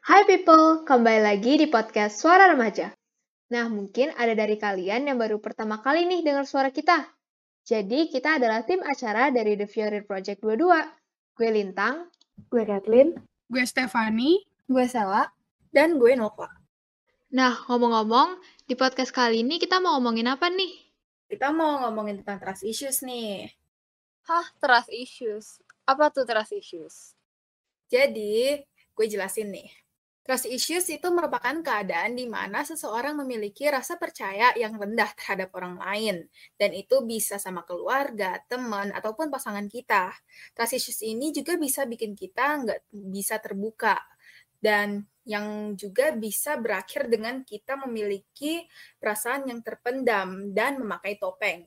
Hai people, kembali lagi di podcast Suara Remaja. Nah, mungkin ada dari kalian yang baru pertama kali nih dengar suara kita. Jadi, kita adalah tim acara dari The Fury Project 22. Gue Lintang. Gue Kathleen. Gue Stefani. Gue Sela. Dan gue Nova. Nah, ngomong-ngomong, di podcast kali ini kita mau ngomongin apa nih? Kita mau ngomongin tentang trust issues nih. Hah, trust issues? Apa tuh trust issues? Jadi, gue jelasin nih. Trust issues itu merupakan keadaan di mana seseorang memiliki rasa percaya yang rendah terhadap orang lain. Dan itu bisa sama keluarga, teman, ataupun pasangan kita. Trust issues ini juga bisa bikin kita nggak bisa terbuka. Dan yang juga bisa berakhir dengan kita memiliki perasaan yang terpendam dan memakai topeng.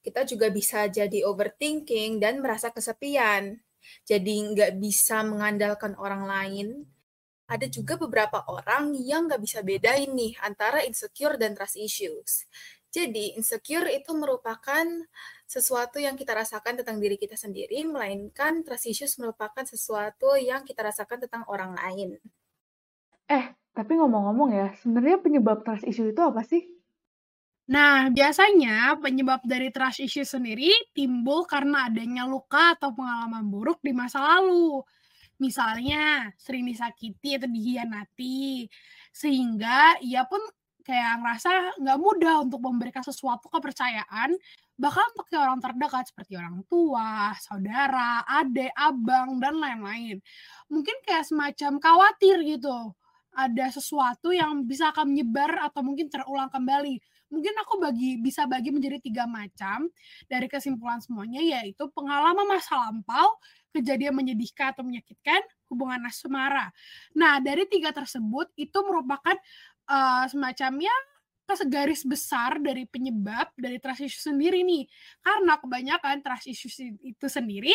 Kita juga bisa jadi overthinking dan merasa kesepian. Jadi nggak bisa mengandalkan orang lain, ada juga beberapa orang yang nggak bisa bedain nih antara insecure dan trust issues. Jadi, insecure itu merupakan sesuatu yang kita rasakan tentang diri kita sendiri, melainkan trust issues merupakan sesuatu yang kita rasakan tentang orang lain. Eh, tapi ngomong-ngomong ya, sebenarnya penyebab trust issue itu apa sih? Nah, biasanya penyebab dari trust issue sendiri timbul karena adanya luka atau pengalaman buruk di masa lalu. Misalnya sering disakiti atau dihianati, sehingga ia pun kayak ngerasa nggak mudah untuk memberikan sesuatu kepercayaan, bahkan untuk orang terdekat seperti orang tua, saudara, adik, abang, dan lain-lain. Mungkin kayak semacam khawatir gitu, ada sesuatu yang bisa akan menyebar atau mungkin terulang kembali. Mungkin aku bagi bisa bagi menjadi tiga macam dari kesimpulan semuanya yaitu pengalaman masa lampau, kejadian menyedihkan atau menyakitkan, hubungan asmara. Nah, dari tiga tersebut itu merupakan uh, semacamnya kesegaris besar dari penyebab dari trust issue sendiri nih. Karena kebanyakan trust issue itu sendiri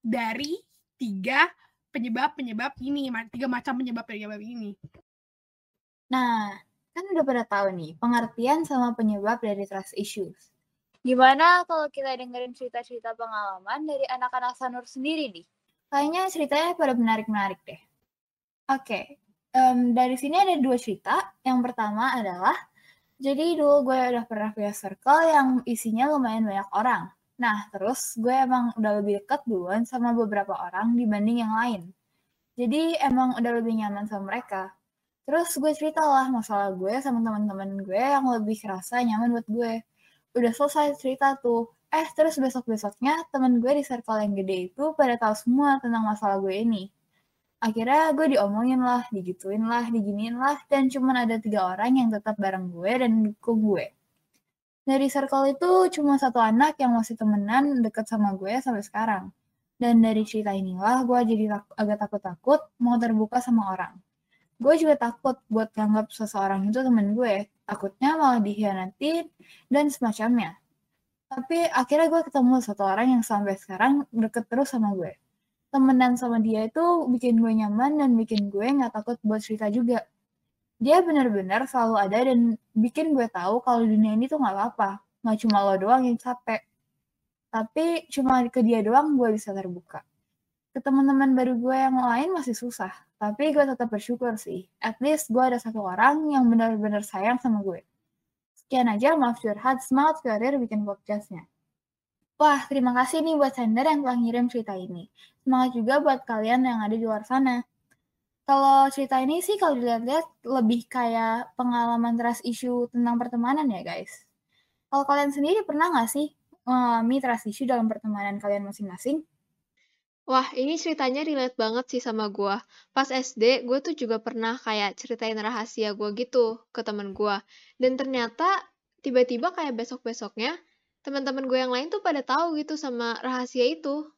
dari tiga penyebab-penyebab ini, tiga macam penyebab-penyebab ini. Nah, kan udah pada tahu nih pengertian sama penyebab dari trust issues. Gimana kalau kita dengerin cerita-cerita pengalaman dari anak-anak Sanur sendiri nih? Kayaknya ceritanya pada menarik-menarik deh. Oke, okay. um, dari sini ada dua cerita. Yang pertama adalah, jadi dulu gue udah pernah punya circle yang isinya lumayan banyak orang. Nah, terus gue emang udah lebih dekat duluan sama beberapa orang dibanding yang lain. Jadi emang udah lebih nyaman sama mereka. Terus gue cerita lah masalah gue sama teman-teman gue yang lebih kerasa nyaman buat gue. Udah selesai cerita tuh. Eh terus besok-besoknya temen gue di circle yang gede itu pada tahu semua tentang masalah gue ini. Akhirnya gue diomongin lah digituin lah diginiin lah dan cuman ada tiga orang yang tetap bareng gue dan dukung gue. Dari circle itu cuma satu anak yang masih temenan deket sama gue sampai sekarang. Dan dari cerita inilah gue jadi agak takut-takut mau terbuka sama orang gue juga takut buat nganggap seseorang itu temen gue. Takutnya malah dikhianatin dan semacamnya. Tapi akhirnya gue ketemu satu orang yang sampai sekarang deket terus sama gue. Temenan sama dia itu bikin gue nyaman dan bikin gue gak takut buat cerita juga. Dia benar-benar selalu ada dan bikin gue tahu kalau dunia ini tuh gak apa-apa. Gak cuma lo doang yang capek. Tapi cuma ke dia doang gue bisa terbuka. Ke teman-teman baru gue yang lain masih susah tapi gue tetap bersyukur sih. At least gue ada satu orang yang benar-benar sayang sama gue. Sekian aja, maaf curhat, semangat karir bikin podcastnya. Wah, terima kasih nih buat sender yang telah ngirim cerita ini. Semangat juga buat kalian yang ada di luar sana. Kalau cerita ini sih kalau dilihat-lihat lebih kayak pengalaman trust issue tentang pertemanan ya guys. Kalau kalian sendiri pernah nggak sih mengalami trust issue dalam pertemanan kalian masing-masing? Wah, ini ceritanya relate banget sih sama gue. Pas SD, gue tuh juga pernah kayak ceritain rahasia gue gitu ke temen gue. Dan ternyata tiba-tiba kayak besok-besoknya, teman-teman gue yang lain tuh pada tahu gitu sama rahasia itu.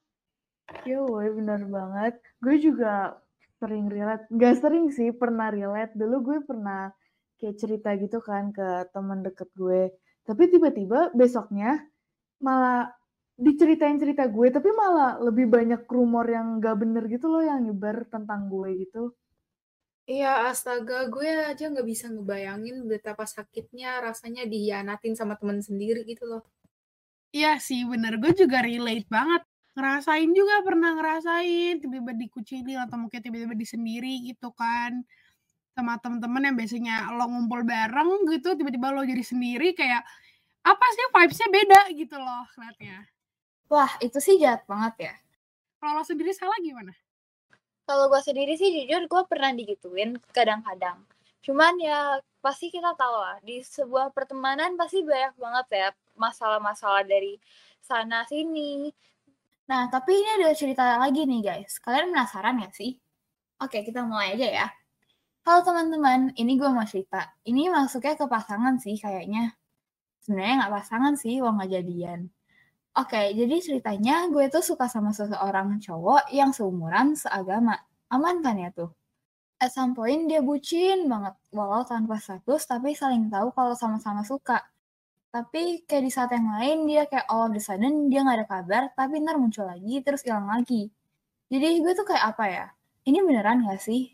Yo, bener banget. Gue juga sering relate. Gak sering sih, pernah relate. Dulu gue pernah kayak cerita gitu kan ke temen deket gue. Tapi tiba-tiba besoknya malah diceritain cerita gue tapi malah lebih banyak rumor yang gak bener gitu loh yang nyebar tentang gue gitu Iya, astaga, gue aja nggak bisa ngebayangin betapa sakitnya rasanya dihianatin sama temen sendiri gitu loh. Iya sih, bener. Gue juga relate banget ngerasain juga pernah ngerasain tiba-tiba dikucilin atau mungkin tiba-tiba disendiri gitu kan sama temen-temen yang biasanya lo ngumpul bareng gitu tiba-tiba lo jadi sendiri kayak apa sih vibes-nya beda gitu loh kelihatannya. Wah, itu sih jahat banget ya. Kalau lo sendiri salah gimana? Kalau gue sendiri sih jujur gue pernah digituin kadang-kadang. Cuman ya pasti kita tahu lah di sebuah pertemanan pasti banyak banget ya masalah-masalah dari sana sini. Nah, tapi ini ada cerita lagi nih guys. Kalian penasaran gak sih? Oke, kita mulai aja ya. Halo teman-teman, ini gue mau cerita. Ini masuknya ke pasangan sih kayaknya. Sebenarnya nggak pasangan sih, uang nggak jadian. Oke, jadi ceritanya gue tuh suka sama seseorang cowok yang seumuran seagama. Aman kan ya tuh? At some point dia bucin banget, walau tanpa status tapi saling tahu kalau sama-sama suka. Tapi kayak di saat yang lain dia kayak all of the sudden dia nggak ada kabar, tapi ntar muncul lagi terus hilang lagi. Jadi gue tuh kayak apa ya? Ini beneran gak sih?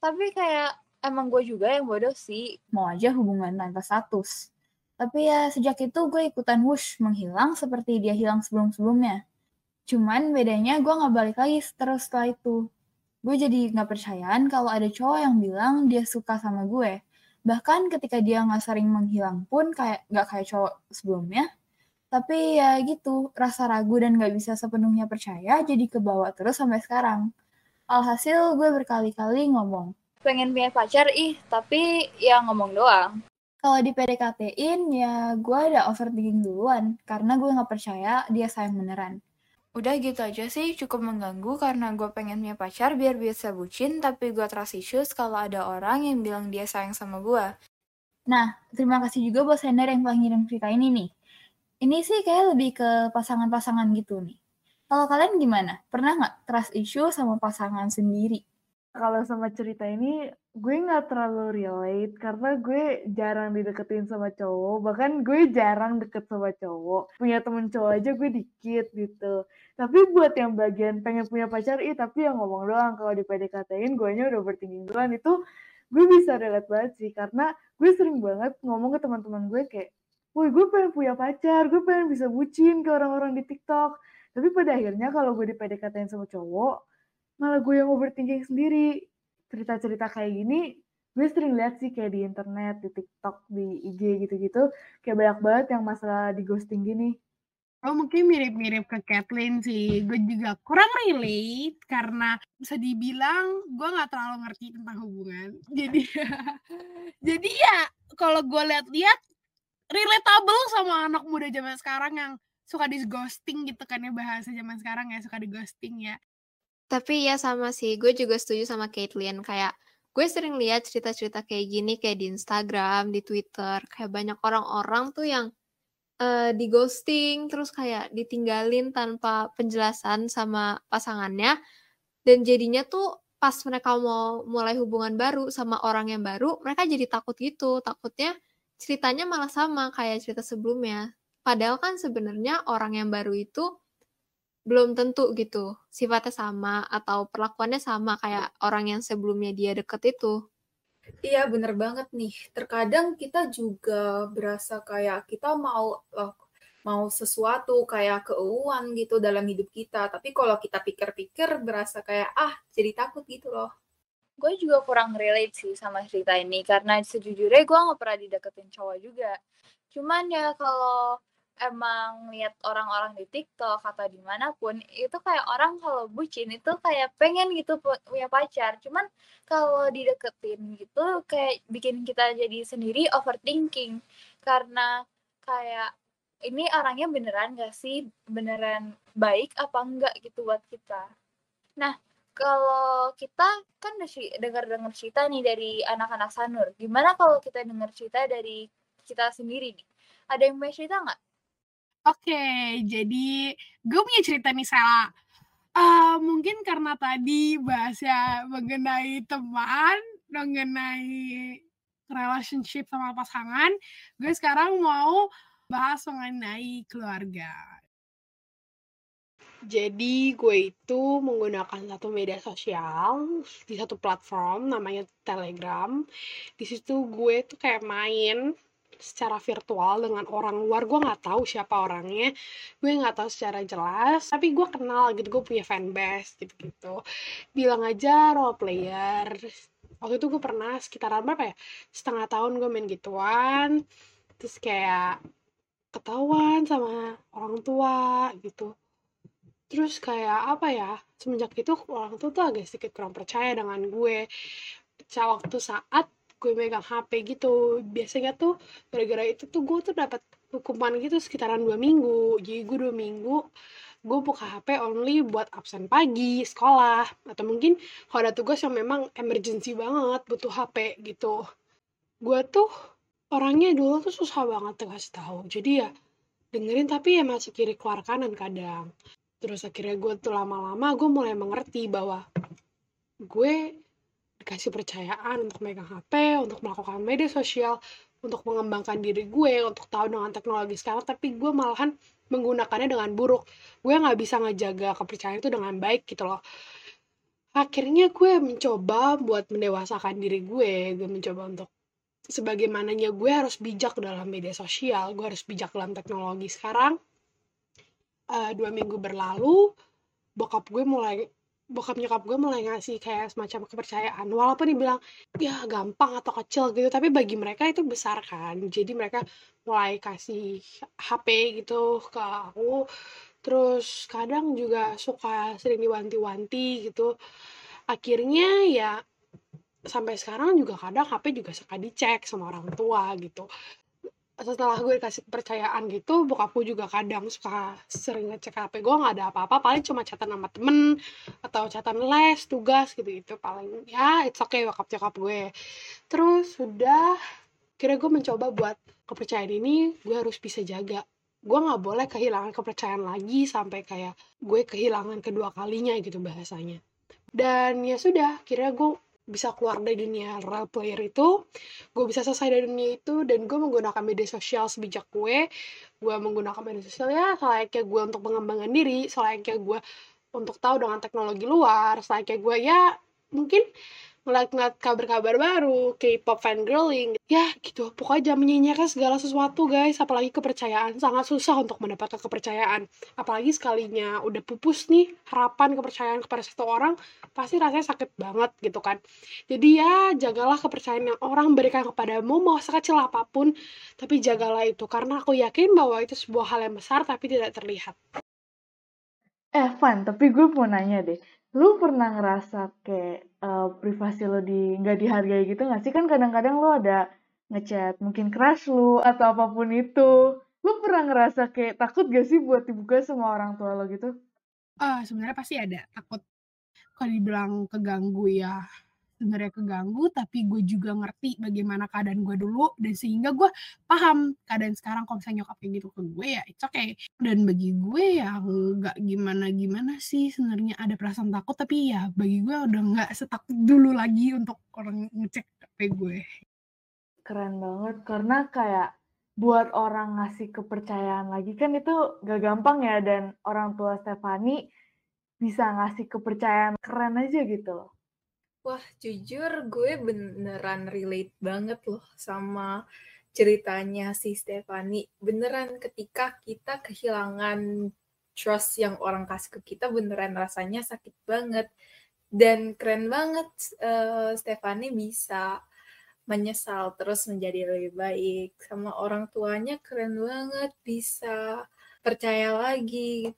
Tapi kayak emang gue juga yang bodoh sih, mau aja hubungan tanpa status. Tapi ya sejak itu gue ikutan wush menghilang seperti dia hilang sebelum-sebelumnya. Cuman bedanya gue gak balik lagi terus setelah itu. Gue jadi gak percayaan kalau ada cowok yang bilang dia suka sama gue. Bahkan ketika dia gak sering menghilang pun kayak gak kayak cowok sebelumnya. Tapi ya gitu, rasa ragu dan gak bisa sepenuhnya percaya jadi kebawa terus sampai sekarang. Alhasil gue berkali-kali ngomong, pengen punya pacar ih, tapi ya ngomong doang. Kalau di PDKT-in ya gue ada overthinking duluan, karena gue gak percaya dia sayang beneran. Udah gitu aja sih, cukup mengganggu karena gue pengen punya pacar biar bisa bucin, tapi gue trust issues kalau ada orang yang bilang dia sayang sama gue. Nah, terima kasih juga buat sender yang telah ngirim cerita ini nih. Ini sih kayak lebih ke pasangan-pasangan gitu nih. Kalau kalian gimana? Pernah nggak trust issue sama pasangan sendiri? Kalau sama cerita ini, gue nggak terlalu relate karena gue jarang dideketin sama cowok. Bahkan gue jarang deket sama cowok. Punya temen cowok aja gue dikit gitu. Tapi buat yang bagian pengen punya pacar, ih tapi yang ngomong doang. Kalau di PDKT-in, gue nya udah bertinggi duluan. Itu gue bisa relate banget sih. Karena gue sering banget ngomong ke teman-teman gue kayak, Woi, gue pengen punya pacar, gue pengen bisa bucin ke orang-orang di TikTok tapi pada akhirnya kalau gue di PDKT sama cowok, malah gue yang overthinking sendiri. Cerita-cerita kayak gini, gue sering lihat sih kayak di internet, di TikTok, di IG gitu-gitu, kayak banyak banget yang masalah di ghosting gini. Oh mungkin mirip-mirip ke Kathleen sih. Gue juga kurang relate karena bisa dibilang gue nggak terlalu ngerti tentang hubungan. Jadi jadi ya kalau gue lihat-lihat relatable sama anak muda zaman sekarang yang suka di ghosting gitu kan ya bahasa zaman sekarang ya suka di ghosting ya. Tapi ya sama sih, gue juga setuju sama Caitlyn. Kayak gue sering lihat cerita-cerita kayak gini kayak di Instagram, di Twitter, kayak banyak orang-orang tuh yang uh, di ghosting terus kayak ditinggalin tanpa penjelasan sama pasangannya. Dan jadinya tuh pas mereka mau mulai hubungan baru sama orang yang baru, mereka jadi takut gitu, takutnya ceritanya malah sama kayak cerita sebelumnya. Padahal kan sebenarnya orang yang baru itu belum tentu gitu sifatnya sama atau perlakuannya sama kayak orang yang sebelumnya dia deket itu. Iya bener banget nih. Terkadang kita juga berasa kayak kita mau uh, mau sesuatu kayak keuuan gitu dalam hidup kita. Tapi kalau kita pikir-pikir berasa kayak ah jadi takut gitu loh. Gue juga kurang relate sih sama cerita ini karena sejujurnya gue gak pernah dideketin cowok juga. Cuman ya kalau emang lihat orang-orang di TikTok atau di mana pun itu kayak orang kalau bucin itu kayak pengen gitu punya pacar. Cuman kalau dideketin gitu kayak bikin kita jadi sendiri overthinking. Karena kayak ini orangnya beneran gak sih? Beneran baik apa enggak gitu buat kita? Nah kalau kita kan dengar-dengar cerita nih dari anak-anak Sanur. Gimana kalau kita dengar cerita dari kita sendiri nih? Ada yang mau cerita nggak Oke, jadi gue punya cerita nih Sela. Uh, mungkin karena tadi bahasnya mengenai teman, mengenai relationship sama pasangan, gue sekarang mau bahas mengenai keluarga. Jadi gue itu menggunakan satu media sosial di satu platform namanya Telegram. Di situ gue tuh kayak main secara virtual dengan orang luar. Gue nggak tahu siapa orangnya gue nggak tahu secara jelas tapi gue kenal gitu gue punya fanbase gitu gitu bilang aja role player waktu itu gue pernah sekitaran berapa ya setengah tahun gue main gituan terus kayak ketahuan sama orang tua gitu. Terus kayak apa ya semenjak itu orang tua tuh agak sedikit kurang percaya dengan gue. Waktu saat gue megang HP gitu. Biasanya tuh gara-gara itu tuh gue tuh dapat hukuman gitu sekitaran dua minggu. Jadi gue dua minggu gue buka HP only buat absen pagi sekolah. Atau mungkin kalau ada tugas yang memang emergency banget butuh HP gitu. Gue tuh orangnya dulu tuh susah banget kasih tahu. Jadi ya dengerin tapi ya masih kiri keluar kanan kadang. Terus akhirnya gue tuh lama-lama gue mulai mengerti bahwa gue dikasih percayaan untuk megang HP, untuk melakukan media sosial, untuk mengembangkan diri gue, untuk tahu dengan teknologi sekarang, tapi gue malahan menggunakannya dengan buruk. Gue nggak bisa ngejaga kepercayaan itu dengan baik gitu loh. Akhirnya gue mencoba buat mendewasakan diri gue, gue mencoba untuk sebagaimananya gue harus bijak dalam media sosial, gue harus bijak dalam teknologi sekarang uh, dua minggu berlalu bokap gue mulai bokap nyokap gue mulai ngasih kayak semacam kepercayaan. Walaupun dibilang ya gampang atau kecil gitu tapi bagi mereka itu besar kan. Jadi mereka mulai kasih HP gitu ke aku. Terus kadang juga suka sering diwanti-wanti gitu. Akhirnya ya sampai sekarang juga kadang HP juga suka dicek sama orang tua gitu setelah gue kasih kepercayaan gitu bokapku juga kadang suka sering ngecek HP gue nggak ada apa-apa paling cuma catatan sama temen atau catatan les tugas gitu gitu paling ya it's okay bokap nyokap gue. Terus sudah kira gue mencoba buat kepercayaan ini gue harus bisa jaga. Gue nggak boleh kehilangan kepercayaan lagi sampai kayak gue kehilangan kedua kalinya gitu bahasanya. Dan ya sudah kira gue bisa keluar dari dunia role player itu gue bisa selesai dari dunia itu dan gue menggunakan media sosial sebijak gue. Gue menggunakan media sosial ya selayaknya gue untuk mengembangkan diri selayaknya gue untuk tahu dengan teknologi luar selayaknya gue ya mungkin ngeliat-ngeliat kabar-kabar baru, K-pop fangirling, ya gitu. Pokoknya jangan menyanyikan segala sesuatu guys, apalagi kepercayaan. Sangat susah untuk mendapatkan kepercayaan. Apalagi sekalinya udah pupus nih harapan kepercayaan kepada satu orang, pasti rasanya sakit banget gitu kan. Jadi ya jagalah kepercayaan yang orang berikan kepadamu, mau sekecil apa pun, tapi jagalah itu. Karena aku yakin bahwa itu sebuah hal yang besar tapi tidak terlihat. Eh, tapi gue mau nanya deh lu pernah ngerasa kayak uh, privasi lo di nggak dihargai gitu nggak sih? Kan kadang-kadang lo ada ngechat mungkin crush lu atau apa pun itu. Lu pernah ngerasa kayak takut gak sih buat dibuka sama orang tua lo gitu? Ah uh, sebenarnya pasti ada. Takut. Kalau dibilang keganggu ya sebenarnya keganggu tapi gue juga ngerti bagaimana keadaan gue dulu dan sehingga gue paham keadaan sekarang kalau misalnya nyokap kayak gitu ke gue ya it's okay. Dan bagi gue ya nggak gimana gimana sih sebenarnya ada perasaan takut tapi ya bagi gue udah nggak setakut dulu lagi untuk orang ngecek HP gue. Keren banget karena kayak buat orang ngasih kepercayaan lagi kan itu gak gampang ya dan orang tua Stefani bisa ngasih kepercayaan keren aja gitu loh Wah, jujur gue beneran relate banget loh sama ceritanya si Stefani. Beneran ketika kita kehilangan trust yang orang kasih ke kita, beneran rasanya sakit banget. Dan keren banget uh, Stefani bisa menyesal terus menjadi lebih baik. Sama orang tuanya keren banget bisa percaya lagi.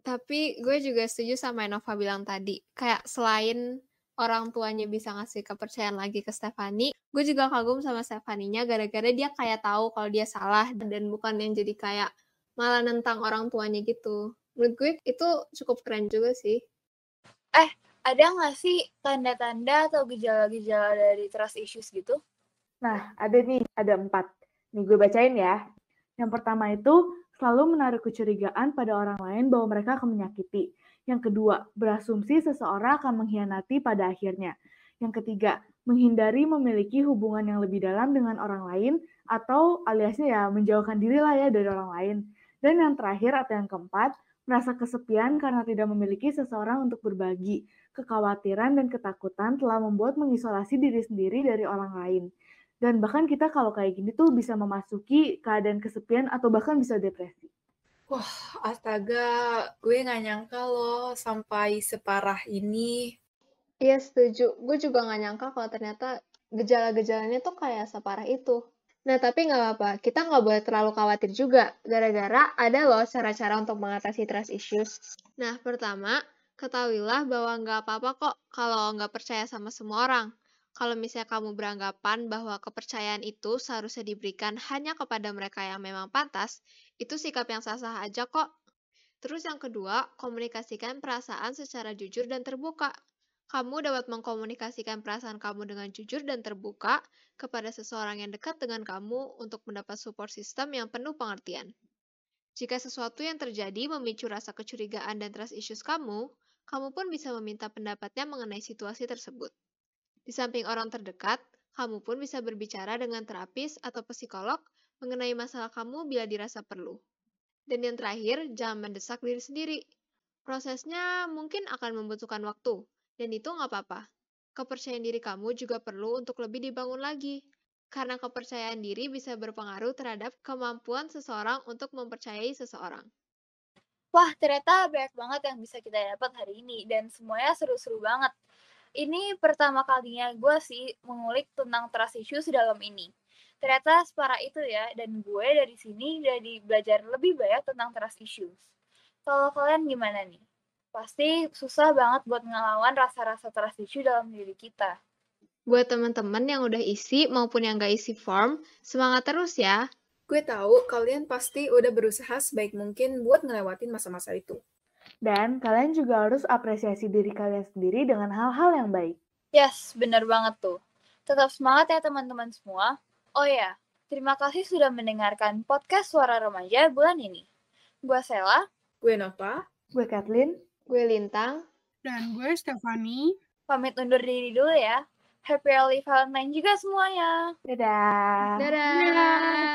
Tapi gue juga setuju sama Nova bilang tadi. Kayak selain orang tuanya bisa ngasih kepercayaan lagi ke Stefani, gue juga kagum sama Stefaninya gara-gara dia kayak tahu kalau dia salah dan bukan yang jadi kayak malah nentang orang tuanya gitu. Menurut gue itu cukup keren juga sih. Eh, ada nggak sih tanda-tanda atau gejala-gejala dari trust issues gitu? Nah, ada nih, ada empat. Nih gue bacain ya. Yang pertama itu selalu menaruh kecurigaan pada orang lain bahwa mereka akan menyakiti. Yang kedua, berasumsi seseorang akan mengkhianati pada akhirnya. Yang ketiga, menghindari memiliki hubungan yang lebih dalam dengan orang lain atau aliasnya ya menjauhkan diri lah ya dari orang lain. Dan yang terakhir atau yang keempat, merasa kesepian karena tidak memiliki seseorang untuk berbagi. Kekhawatiran dan ketakutan telah membuat mengisolasi diri sendiri dari orang lain. Dan bahkan kita kalau kayak gini tuh bisa memasuki keadaan kesepian atau bahkan bisa depresi. Wah, astaga, gue nggak nyangka loh sampai separah ini. Iya setuju, gue juga nggak nyangka kalau ternyata gejala-gejalanya tuh kayak separah itu. Nah tapi nggak apa-apa, kita nggak boleh terlalu khawatir juga, gara-gara ada loh cara-cara untuk mengatasi trust issues. Nah pertama, ketahuilah bahwa nggak apa-apa kok kalau nggak percaya sama semua orang. Kalau misalnya kamu beranggapan bahwa kepercayaan itu seharusnya diberikan hanya kepada mereka yang memang pantas, itu sikap yang sah-sah aja kok. Terus yang kedua, komunikasikan perasaan secara jujur dan terbuka. Kamu dapat mengkomunikasikan perasaan kamu dengan jujur dan terbuka kepada seseorang yang dekat dengan kamu untuk mendapat support system yang penuh pengertian. Jika sesuatu yang terjadi memicu rasa kecurigaan dan trust issues kamu, kamu pun bisa meminta pendapatnya mengenai situasi tersebut. Di samping orang terdekat, kamu pun bisa berbicara dengan terapis atau psikolog mengenai masalah kamu bila dirasa perlu. Dan yang terakhir, jangan mendesak diri sendiri. Prosesnya mungkin akan membutuhkan waktu, dan itu nggak apa-apa. Kepercayaan diri kamu juga perlu untuk lebih dibangun lagi. Karena kepercayaan diri bisa berpengaruh terhadap kemampuan seseorang untuk mempercayai seseorang. Wah, ternyata banyak banget yang bisa kita dapat hari ini dan semuanya seru-seru banget ini pertama kalinya gue sih mengulik tentang trust issues dalam ini. Ternyata separah itu ya, dan gue dari sini jadi belajar lebih banyak tentang trust issues. Kalau kalian gimana nih? Pasti susah banget buat ngelawan rasa-rasa trust issue dalam diri kita. Buat teman-teman yang udah isi maupun yang gak isi form, semangat terus ya. Gue tahu kalian pasti udah berusaha sebaik mungkin buat ngelewatin masa-masa itu. Dan kalian juga harus apresiasi diri kalian sendiri dengan hal-hal yang baik. Yes, bener banget tuh. Tetap semangat ya teman-teman semua. Oh ya, terima kasih sudah mendengarkan podcast Suara Remaja bulan ini. Gue Sela. Gue Nova. Gue Kathleen. Gue Lintang. Dan gue Stefani. Pamit undur diri dulu ya. Happy Early Valentine juga semuanya. Dadah. Dadah. Dadah.